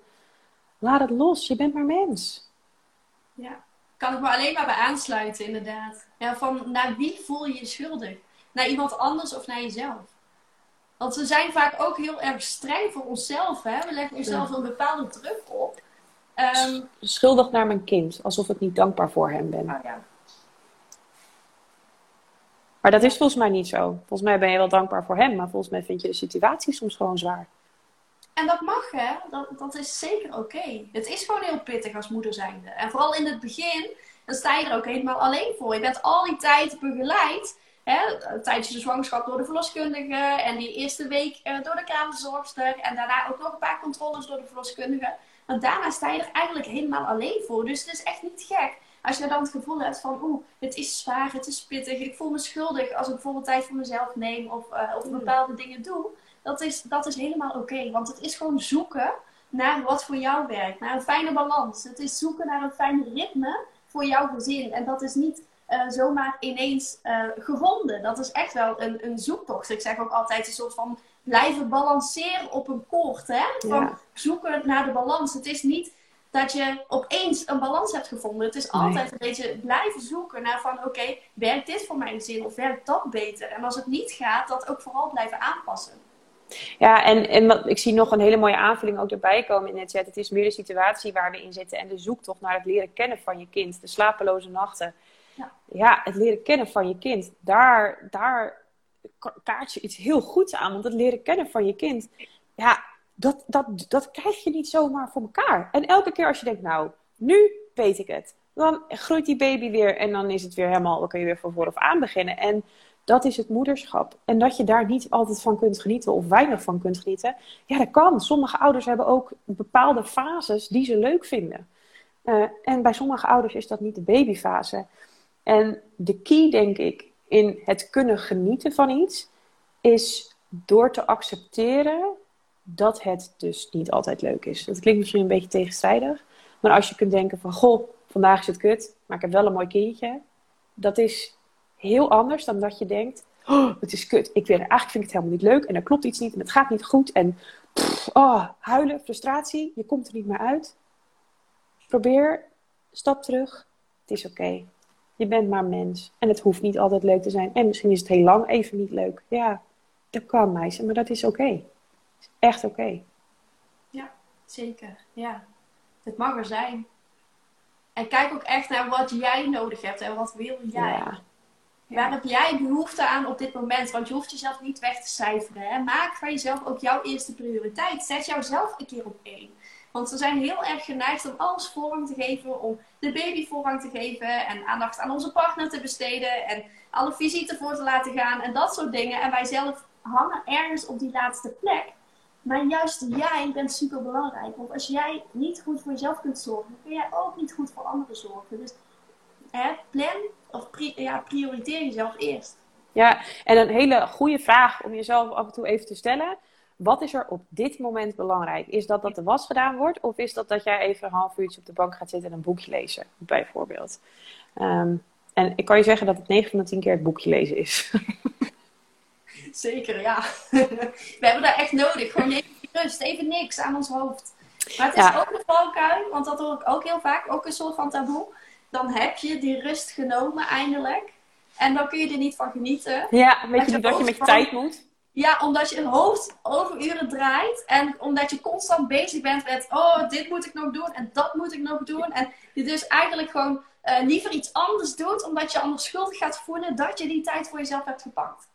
laat het los. Je bent maar mens.
Ja, kan ik me alleen maar bij aansluiten, inderdaad. Ja, van naar wie voel je je schuldig? Naar iemand anders of naar jezelf? Want we zijn vaak ook heel erg streng voor onszelf. Hè? We leggen onszelf een bepaalde druk op.
Um, schuldig naar mijn kind, alsof ik niet dankbaar voor hem ben.
Oh ja.
Maar dat is volgens mij niet zo. Volgens mij ben je wel dankbaar voor hem, maar volgens mij vind je de situatie soms gewoon zwaar.
En dat mag, hè? Dat, dat is zeker oké. Het is gewoon heel pittig als moeder zijnde. En vooral in het begin, dan sta je er ook helemaal alleen voor. Je bent al die tijd begeleid. Hè? Tijdens de zwangerschap door de verloskundige. En die eerste week uh, door de kraamverzorgster. En daarna ook nog een paar controles door de verloskundige. Maar daarna sta je er eigenlijk helemaal alleen voor. Dus het is echt niet gek als je dan het gevoel hebt van, oeh, het is zwaar, het is pittig, ik voel me schuldig als ik bijvoorbeeld tijd voor mezelf neem of, uh, of bepaalde dingen doe, dat is, dat is helemaal oké. want het is gewoon zoeken naar wat voor jou werkt, naar een fijne balans. Het is zoeken naar een fijn ritme voor jouw gezin. En dat is niet uh, zomaar ineens uh, gevonden. Dat is echt wel een, een zoektocht. Ik zeg ook altijd een soort van blijven balanceren op een koord. Hè? Van zoeken naar de balans. Het is niet dat je opeens een balans hebt gevonden. Het is altijd een beetje blijven zoeken naar van oké, werkt dit voor mijn zin of werkt dat beter? En als het niet gaat, dat ook vooral blijven aanpassen.
Ja, en, en ik zie nog een hele mooie aanvulling ook erbij komen in het chat. Het is meer de situatie waar we in zitten en de zoektocht naar het leren kennen van je kind. De slapeloze nachten. Ja, ja het leren kennen van je kind. Daar, daar kaart je iets heel goeds aan. Want het leren kennen van je kind. Ja, dat, dat, dat krijg je niet zomaar voor elkaar. En elke keer als je denkt, nou, nu weet ik het. Dan groeit die baby weer en dan is het weer helemaal, dan kun je weer van vooraf aan beginnen. En dat is het moederschap. En dat je daar niet altijd van kunt genieten of weinig van kunt genieten. Ja, dat kan. Sommige ouders hebben ook bepaalde fases die ze leuk vinden. Uh, en bij sommige ouders is dat niet de babyfase. En de key, denk ik, in het kunnen genieten van iets, is door te accepteren dat het dus niet altijd leuk is. Dat klinkt misschien een beetje tegenstrijdig. Maar als je kunt denken van, goh, vandaag is het kut, maar ik heb wel een mooi kindje. Dat is heel anders dan dat je denkt, oh, het is kut. Ik eigenlijk vind ik het helemaal niet leuk en er klopt iets niet en het gaat niet goed. En oh, huilen, frustratie, je komt er niet meer uit. Probeer, stap terug, het is oké. Je bent maar mens en het hoeft niet altijd leuk te zijn. En misschien is het heel lang even niet leuk. Ja, dat kan meisje, maar dat is oké echt oké.
Ja, zeker. Ja. Het mag er zijn. En kijk ook echt naar wat jij nodig hebt en wat wil jij. Ja. Waar heb jij behoefte aan op dit moment? Want je hoeft jezelf niet weg te cijferen. Hè? Maak van jezelf ook jouw eerste prioriteit. Zet jouzelf een keer op één. Want we zijn heel erg geneigd om alles voorrang te geven, om de baby voorrang te geven en aandacht aan onze partner te besteden en alle visite voor te laten gaan en dat soort dingen. En wij zelf hangen ergens op die laatste plek. Maar juist jij bent super belangrijk. Want als jij niet goed voor jezelf kunt zorgen, kun jij ook niet goed voor anderen zorgen. Dus hè, plan of prioriteer jezelf eerst.
Ja, en een hele goede vraag om jezelf af en toe even te stellen. Wat is er op dit moment belangrijk? Is dat dat de was gedaan wordt? Of is dat dat jij even een half uurtje op de bank gaat zitten en een boekje lezen, bijvoorbeeld? Um, En ik kan je zeggen dat het 9 van de 10 keer het boekje lezen is.
Zeker, ja. We hebben daar echt nodig. Gewoon even rust, even niks aan ons hoofd. Maar het is ook de valkuil, want dat hoor ik ook heel vaak, ook een soort van taboe. Dan heb je die rust genomen eindelijk. En dan kun je er niet van genieten.
Ja, weet je, dat je met je tijd moet?
Ja, omdat je hoofd over uren draait. En omdat je constant bezig bent met, oh, dit moet ik nog doen en dat moet ik nog doen. En je dus eigenlijk gewoon uh, liever iets anders doet, omdat je anders schuldig gaat voelen dat je die tijd voor jezelf hebt gepakt.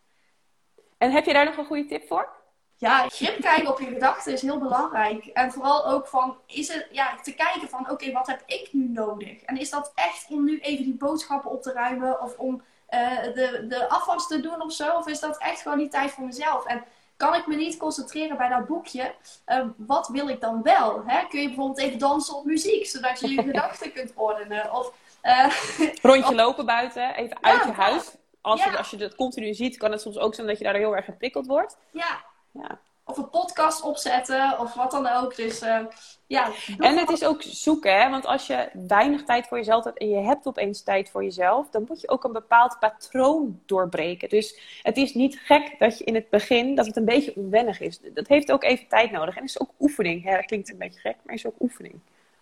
En heb je daar nog een goede tip voor?
Ja, grip kijken op je gedachten is heel belangrijk. En vooral ook van, is het, ja, te kijken van, oké, wat heb ik nu nodig? En is dat echt om nu even die boodschappen op te ruimen of om uh, de, de afwas te doen of zo? Of is dat echt gewoon die tijd voor mezelf? En kan ik me niet concentreren bij dat boekje? Uh, wat wil ik dan wel? Hè? Kun je bijvoorbeeld even dansen op muziek, zodat je je gedachten kunt ordenen? Of, uh,
Rondje lopen buiten, even uit je huis. Als, je, als je dat continu ziet, kan het soms ook zijn dat je daar heel erg geprikkeld wordt.
Ja. ja of een podcast opzetten of wat dan ook. Dus uh, ja.
En het is ook zoeken, hè? want als je weinig tijd voor jezelf hebt en je hebt opeens tijd voor jezelf, dan moet je ook een bepaald patroon doorbreken. Dus het is niet gek dat je in het begin, dat het een beetje onwennig is. Dat heeft ook even tijd nodig. En het is ook oefening. Ja, dat klinkt een beetje gek, maar het is ook oefening.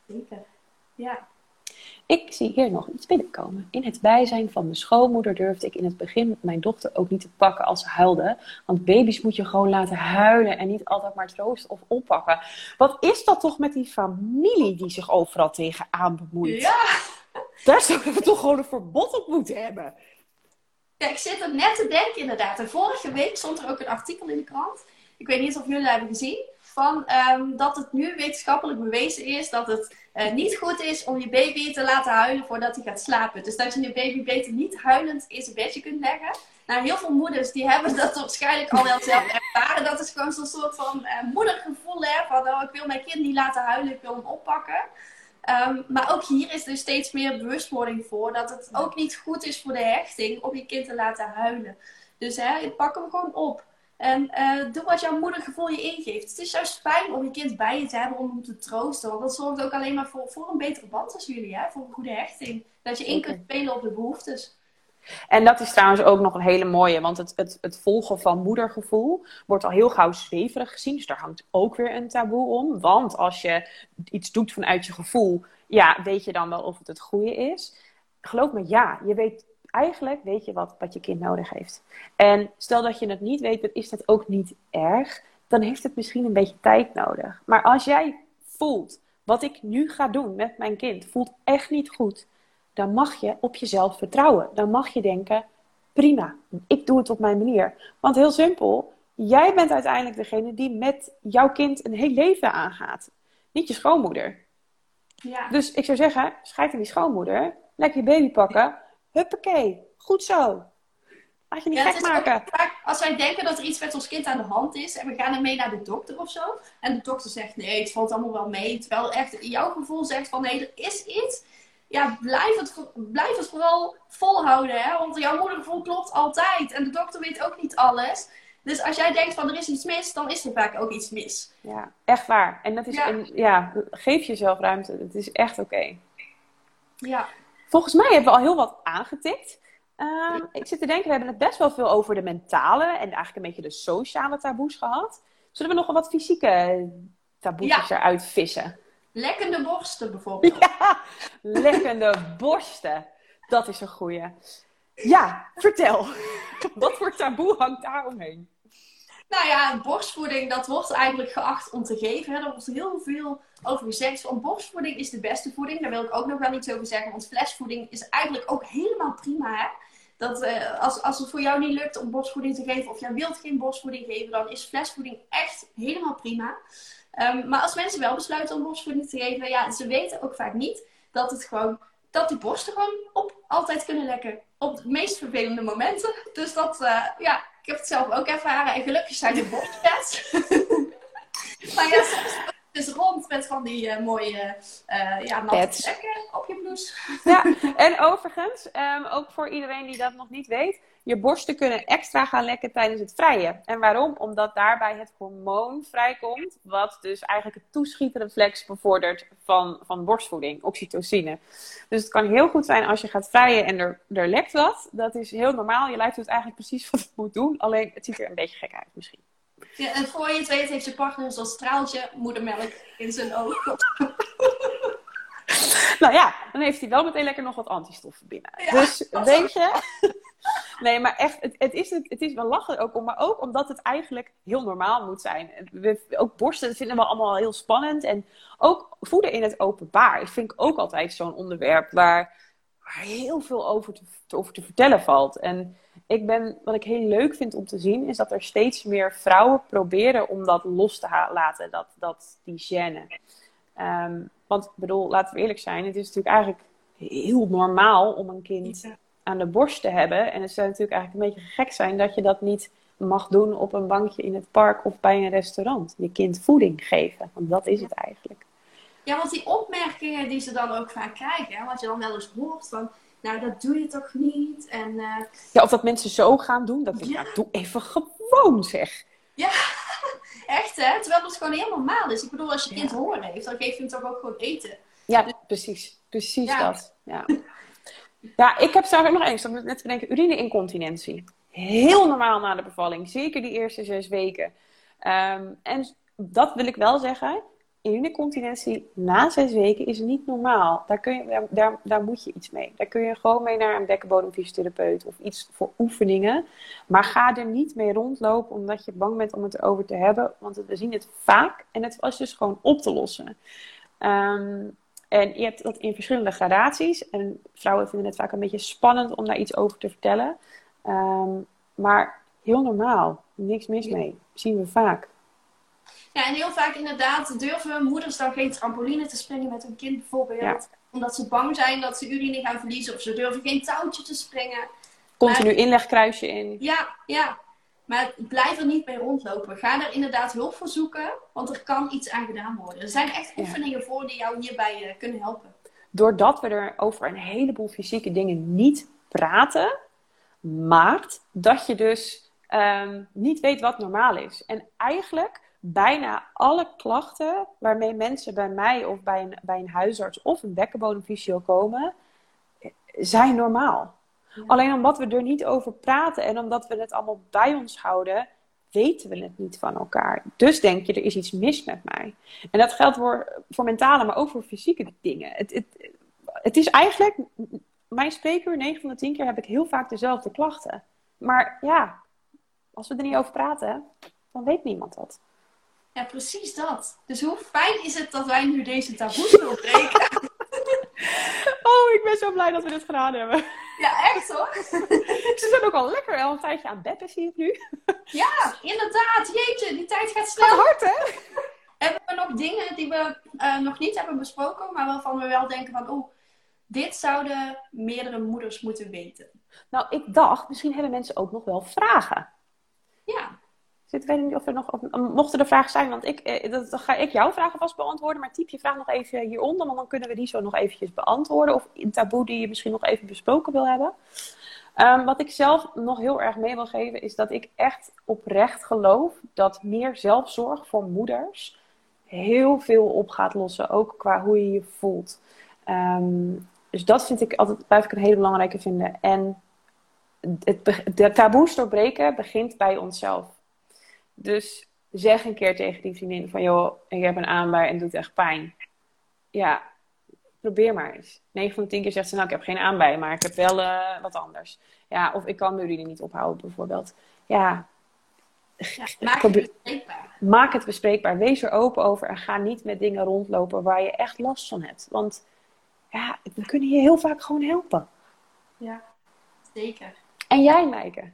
Zeker. Ja.
Ik zie hier nog iets binnenkomen. In het bijzijn van mijn schoonmoeder durfde ik in het begin mijn dochter ook niet te pakken als ze huilde. Want baby's moet je gewoon laten huilen en niet altijd maar troosten of oppakken. Wat is dat toch met die familie die zich overal tegenaan bemoeit?
Ja!
Daar zouden we toch gewoon een verbod op moeten hebben.
Ja, ik zit er net te denken inderdaad. En vorige week stond er ook een artikel in de krant. Ik weet niet of jullie dat hebben gezien van um, dat het nu wetenschappelijk bewezen is dat het uh, niet goed is om je baby te laten huilen voordat hij gaat slapen. Dus dat je je baby beter niet huilend in zijn bedje kunt leggen. Nou, heel veel moeders die hebben dat waarschijnlijk al wel zelf ervaren. Dat is gewoon zo'n soort van uh, moedergevoel, hè, van oh, ik wil mijn kind niet laten huilen, ik wil hem oppakken. Um, maar ook hier is er steeds meer bewustwording voor dat het ook niet goed is voor de hechting om je kind te laten huilen. Dus hè, pak hem gewoon op. En uh, doe wat jouw moedergevoel je ingeeft. Het is juist fijn om je kind bij je te hebben om hem te troosten. Want dat zorgt ook alleen maar voor, voor een betere band als jullie. Hè? Voor een goede hechting. Dat je in kunt spelen op de behoeftes.
En dat is trouwens ook nog een hele mooie. Want het, het, het volgen van moedergevoel wordt al heel gauw zweverig gezien. Dus daar hangt ook weer een taboe om. Want als je iets doet vanuit je gevoel, ja, weet je dan wel of het het goede is? Geloof me, ja. Je weet eigenlijk weet je wat, wat je kind nodig heeft. En stel dat je het niet weet, dan is dat ook niet erg. Dan heeft het misschien een beetje tijd nodig. Maar als jij voelt, wat ik nu ga doen met mijn kind, voelt echt niet goed. Dan mag je op jezelf vertrouwen. Dan mag je denken, prima, ik doe het op mijn manier. Want heel simpel, jij bent uiteindelijk degene die met jouw kind een heel leven aangaat. Niet je schoonmoeder.
Ja.
Dus ik zou zeggen, schrijf in die schoonmoeder, lekker je baby pakken, Huppakee, goed zo. Laat je niet gek maken.
Vaak, als wij denken dat er iets met ons kind aan de hand is en we gaan ermee naar de dokter of zo. En de dokter zegt nee, het valt allemaal wel mee. Terwijl echt jouw gevoel zegt van nee, er is iets. Ja, blijf het, blijf het vooral volhouden. Hè? Want jouw moedergevoel klopt altijd. En de dokter weet ook niet alles. Dus als jij denkt van er is iets mis, dan is er vaak ook iets mis.
Ja, echt waar. En dat is ja, een, ja geef jezelf ruimte. Het is echt oké.
Ja.
Volgens mij hebben we al heel wat aangetikt. Uh, ik zit te denken, we hebben het best wel veel over de mentale en eigenlijk een beetje de sociale taboes gehad. Zullen we nog wat fysieke taboes ja. eruit vissen?
Lekkende borsten bijvoorbeeld.
Ja, lekkende borsten. Dat is een goeie. Ja, vertel. Wat voor taboe hangt daar omheen?
Nou ja, borstvoeding, dat wordt eigenlijk geacht om te geven. Hè. Er wordt heel veel over gezegd. Van borstvoeding is de beste voeding. Daar wil ik ook nog wel iets over zeggen. Want flesvoeding is eigenlijk ook helemaal prima. Hè? Dat, uh, als, als het voor jou niet lukt om borstvoeding te geven, of jij wilt geen borstvoeding geven, dan is flesvoeding echt helemaal prima. Um, maar als mensen wel besluiten om borstvoeding te geven, ja, ze weten ook vaak niet dat het gewoon dat die borsten gewoon op altijd kunnen lekken. Op de meest vervelende momenten. Dus dat, uh, ja, ik heb het zelf ook ervaren. En gelukkig zijn de borstpads. maar ja, Dus rond met van die uh, mooie uh, ja, natte op je blouse.
Ja, en overigens, um, ook voor iedereen die dat nog niet weet, je borsten kunnen extra gaan lekken tijdens het vrijen. En waarom? Omdat daarbij het hormoon vrijkomt, wat dus eigenlijk het toeschietreflex bevordert van, van borstvoeding, oxytocine. Dus het kan heel goed zijn als je gaat vrijen en er, er lekt wat. Dat is heel normaal. Je lijf doet eigenlijk precies wat het moet doen, alleen het ziet er een beetje gek uit misschien.
Ja, en voor je het weet heeft je partner zo'n straaltje moedermelk in zijn oog.
nou ja, dan heeft hij wel meteen lekker nog wat antistoffen binnen. dus weet je, Nee, maar echt, het, het, is, het, het is wel lachen ook om, maar ook omdat het eigenlijk heel normaal moet zijn. We, ook borsten dat vinden we allemaal heel spannend. En ook voeden in het openbaar dat vind ik ook altijd zo'n onderwerp waar, waar heel veel over te, over te vertellen valt. En ik ben, wat ik heel leuk vind om te zien, is dat er steeds meer vrouwen proberen om dat los te laten, dat, dat, die gêne. Ehm, want, bedoel, laten we eerlijk zijn, het is natuurlijk eigenlijk heel normaal om een kind aan de borst te hebben. En het zou natuurlijk eigenlijk een beetje gek zijn dat je dat niet mag doen op een bankje in het park of bij een restaurant. Je kind voeding geven, want dat is het eigenlijk.
Ja, want die opmerkingen die ze dan ook vaak krijgen, wat je dan wel eens hoort van, nou dat doe je toch niet? En, uh...
Ja, of dat mensen zo gaan doen, dat ik, ja. doe even gewoon zeg.
Ja, echt hè? Terwijl het gewoon heel normaal is. Ik bedoel, als je kind honger heeft, dan geef je hem toch ook gewoon eten.
Ja, precies. Precies dat. Ja. Ja, ik heb daar ook nog eens. Dat net te bedenken, urineincontinentie. Heel normaal na de bevalling. Zeker die eerste zes weken. Ehm, en dat wil ik wel zeggen. Urinecontinentie na zes weken is niet normaal. Daar, kun je, daar, daar moet je iets mee. Daar kun je gewoon mee naar een bekkenbodemfysiotherapeut of iets voor oefeningen. Maar ga er niet mee rondlopen omdat je bang bent om het erover te hebben. Want we zien het vaak en het was dus gewoon op te lossen. Um, en je hebt dat in verschillende gradaties. En vrouwen vinden het vaak een beetje spannend om daar iets over te vertellen. Ehm, maar heel normaal. Niks mis mee. zien we vaak.
Ja, en heel vaak inderdaad durven moeders dan geen trampoline te springen met hun kind bijvoorbeeld. Omdat ze bang zijn dat ze urine gaan verliezen. Of ze durven geen touwtje te springen.
Continu inlegkruisje in.
Ja, ja. Maar blijf er niet mee rondlopen. Ga er inderdaad hulp voor zoeken, want er kan iets aan gedaan worden. Er zijn echt oefeningen voor die jou hierbij uh, kunnen helpen.
Doordat we er over een heleboel fysieke dingen niet praten, maakt dat je dus um, niet weet wat normaal is. En eigenlijk bijna alle klachten waarmee mensen bij mij of bij een, bij een huisarts of een bekkenbodemfysio komen, zijn normaal. Alleen omdat we er niet over praten en omdat we het allemaal bij ons houden, weten we het niet van elkaar. Dus denk je, er is iets mis met mij. En dat geldt voor, voor mentale, maar ook voor fysieke dingen. Het, het, het is eigenlijk, mijn spreekuur, 9 van de 10 keer heb ik heel vaak dezelfde klachten. Maar ja, als we er niet over praten, dan weet niemand dat.
Ja, precies dat. Dus hoe fijn is het dat wij nu deze taboes doorbreken?
oh, ik ben zo blij dat we dit gedaan hebben.
Ja, echt hoor.
Ze zijn ook al lekker al een tijdje aan beppen, zie ik nu.
ja, inderdaad. Jeetje, die tijd gaat snel.
Gaat hard, hè?
Hebben we nog dingen die we uh, nog niet hebben besproken, maar waarvan we wel denken van, oeh, dit zouden meerdere moeders moeten weten?
Nou, ik dacht, misschien hebben mensen ook nog wel vragen.
Ja.
Ik weet niet of er nog, mochten er vragen zijn, want ik, eh, dat, ga ik jouw vragen vast beantwoorden. Maar typ je vraag nog even hieronder, want dan kunnen we die zo nog eventjes beantwoorden. Of een taboe die je misschien nog even besproken wil hebben. Um, wat ik zelf nog heel erg mee wil geven, is dat ik echt oprecht geloof dat meer zelfzorg voor moeders heel veel op gaat lossen. Ook qua hoe je je voelt. Um, dus dat vind ik altijd, blijf ik een hele belangrijke vinden. En het, de taboes doorbreken begint bij onszelf. Dus zeg een keer tegen die vriendin van, joh, ik heb een aanbij en het doet echt pijn. Ja, probeer maar eens. 9 van de 10 keer zegt ze, nou, ik heb geen aanbij, maar ik heb wel uh, wat anders. Ja, of ik kan mijn urine niet ophouden, bijvoorbeeld. Ja,
Maak het bespreekbaar.
Maak het bespreekbaar. Wees er open over en ga niet met dingen rondlopen waar je echt last van hebt. Want ja, we kunnen je heel vaak gewoon helpen.
Ja, zeker.
En jij, Meike?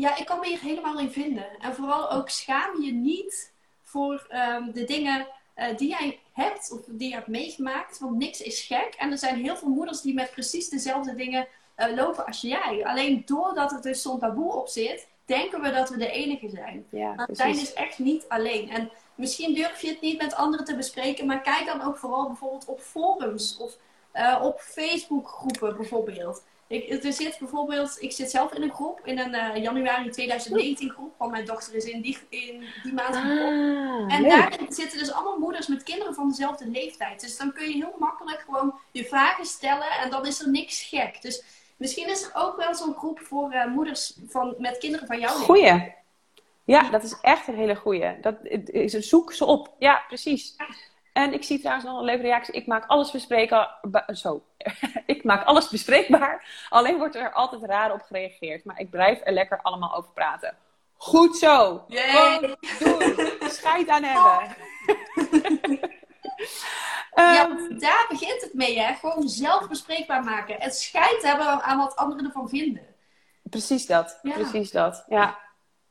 Ja, ik kan me hier helemaal in vinden. En vooral ook schaam je niet voor um, de dingen uh, die jij hebt of die je hebt meegemaakt. Want niks is gek. En er zijn heel veel moeders die met precies dezelfde dingen uh, lopen als jij. Alleen doordat er dus zo'n taboe op zit, denken we dat we de enige zijn.
Ja,
maar we zijn dus echt niet alleen. En misschien durf je het niet met anderen te bespreken, maar kijk dan ook vooral bijvoorbeeld op forums of uh, op Facebookgroepen bijvoorbeeld. Ik, er zit bijvoorbeeld, ik zit zelf in een groep, in een uh, januari 2019 groep, want mijn dochter is in die, in die maand. Ah, en daar zitten dus allemaal moeders met kinderen van dezelfde leeftijd. Dus dan kun je heel makkelijk gewoon je vragen stellen en dan is er niks gek. Dus misschien is er ook wel zo'n groep voor uh, moeders van, met kinderen van jouw
leeftijd. Goeie. Ja, dat is echt een hele goeie. Dat, zoek ze op. Ja, precies. En ik zie trouwens nog een leuke reactie. Ik maak alles bespreekbaar. Zo. ik maak alles bespreekbaar. Alleen wordt er altijd raar op gereageerd. Maar ik blijf er lekker allemaal over praten. Goed zo. Yay. Doen. Scheid aan hebben.
ja, ehm, daar begint het mee, hè? Gewoon zelf bespreekbaar maken. En scheid hebben aan wat anderen ervan vinden.
Precies dat. Precies dat. Ja.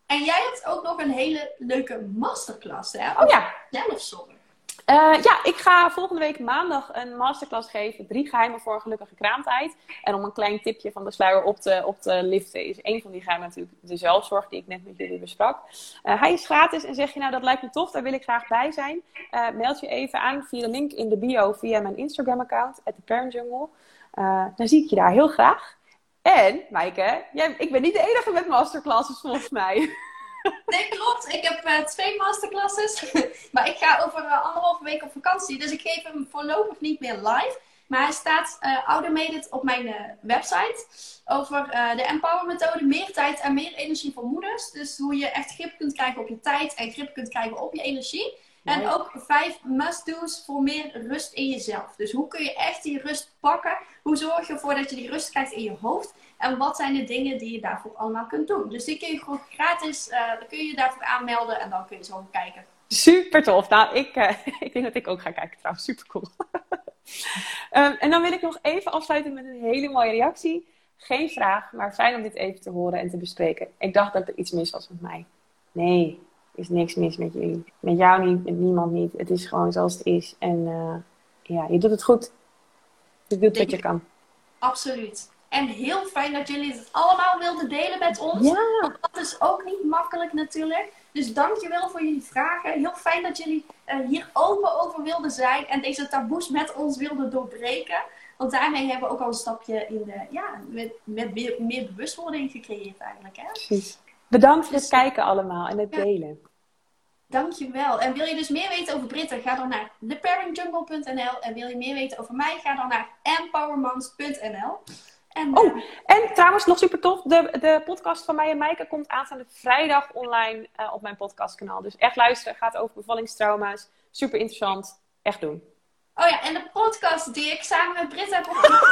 En jij hebt ook nog een hele leuke masterclass, hè?
Oh ja.
Zelfzorg.
Uh, ja, ik ga volgende week maandag een masterclass geven. Drie geheimen voor een gelukkige kraamtijd. En om een klein tipje van de sluier op te, op te liften, is een van die geheimen natuurlijk de zelfzorg die ik net met jullie besprak. Uh, hij is gratis en zeg je nou dat lijkt me tof, daar wil ik graag bij zijn. Uh, meld je even aan via de link in de bio via mijn Instagram account, at the dan zie ik je daar heel graag. En, Maaike, jij, ik ben niet de enige met masterclasses volgens mij.
Nee, klopt. Ik heb uh, twee masterclasses. maar ik ga over uh, anderhalve week op vakantie. Dus ik geef hem voorlopig niet meer live. Maar hij staat uh, automated op mijn website. Over de Empower methode. Meer tijd en meer energie voor moeders. Dus hoe je echt grip kunt krijgen op je tijd. En grip kunt krijgen op je energie. En ook vijf must-do's voor meer rust in jezelf. Dus hoe kun je echt die rust pakken? Hoe zorg je ervoor dat je die rust krijgt in je hoofd? En wat zijn de dingen die je daarvoor allemaal kunt doen? Dus die kun je gewoon gratis, uh, kun je daarvoor aanmelden en dan kun je zo kijken.
Super tof. Nou, ik, uh, ik denk dat ik ook ga kijken trouwens. Super cool. um, en dan wil ik nog even afsluiten met een hele mooie reactie. Geen vraag, maar fijn om dit even te horen en te bespreken. Ik dacht dat er iets mis was met mij. Nee, is niks mis met jullie. Met jou niet, met niemand niet. Het is gewoon zoals het is. En uh, ja, je doet het goed. Je doet wat je kan.
Absoluut. En heel fijn dat jullie het allemaal wilden delen met ons. Ja. Want dat is ook niet makkelijk natuurlijk. Dus dankjewel voor jullie vragen. Heel fijn dat jullie uh, hier open over wilden zijn. En deze taboes met ons wilden doorbreken. Want daarmee hebben we ook al een stapje in de, ja, met, met meer, meer bewustwording gecreëerd eigenlijk. Hè?
Precies. Bedankt voor het kijken allemaal en het ja. delen.
Dankjewel. En wil je dus meer weten over Britten, ga dan naar theparentjungle.nl. En wil je meer weten over mij, ga dan naar empowermoms.nl.
En, oh, eh, en trouwens, nog super tof. De, de podcast van mij en Maaike komt aanstaande vrijdag online uh, op mijn podcastkanaal. Dus echt luisteren. Gaat over bevallingstrauma's. Super interessant. Echt doen.
Oh ja, en de podcast die ik samen met Britt heb opgenomen.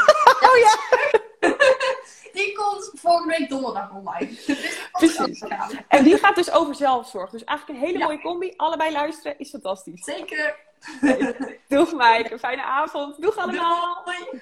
oh ja. die komt volgende week donderdag online. Dus
Precies. En die gaat dus over zelfzorg. Dus eigenlijk een hele mooie combi. Allebei luisteren is fantastisch.
Zeker.
Doeg Maaike. Fijne avond. Doeg allemaal. Doei.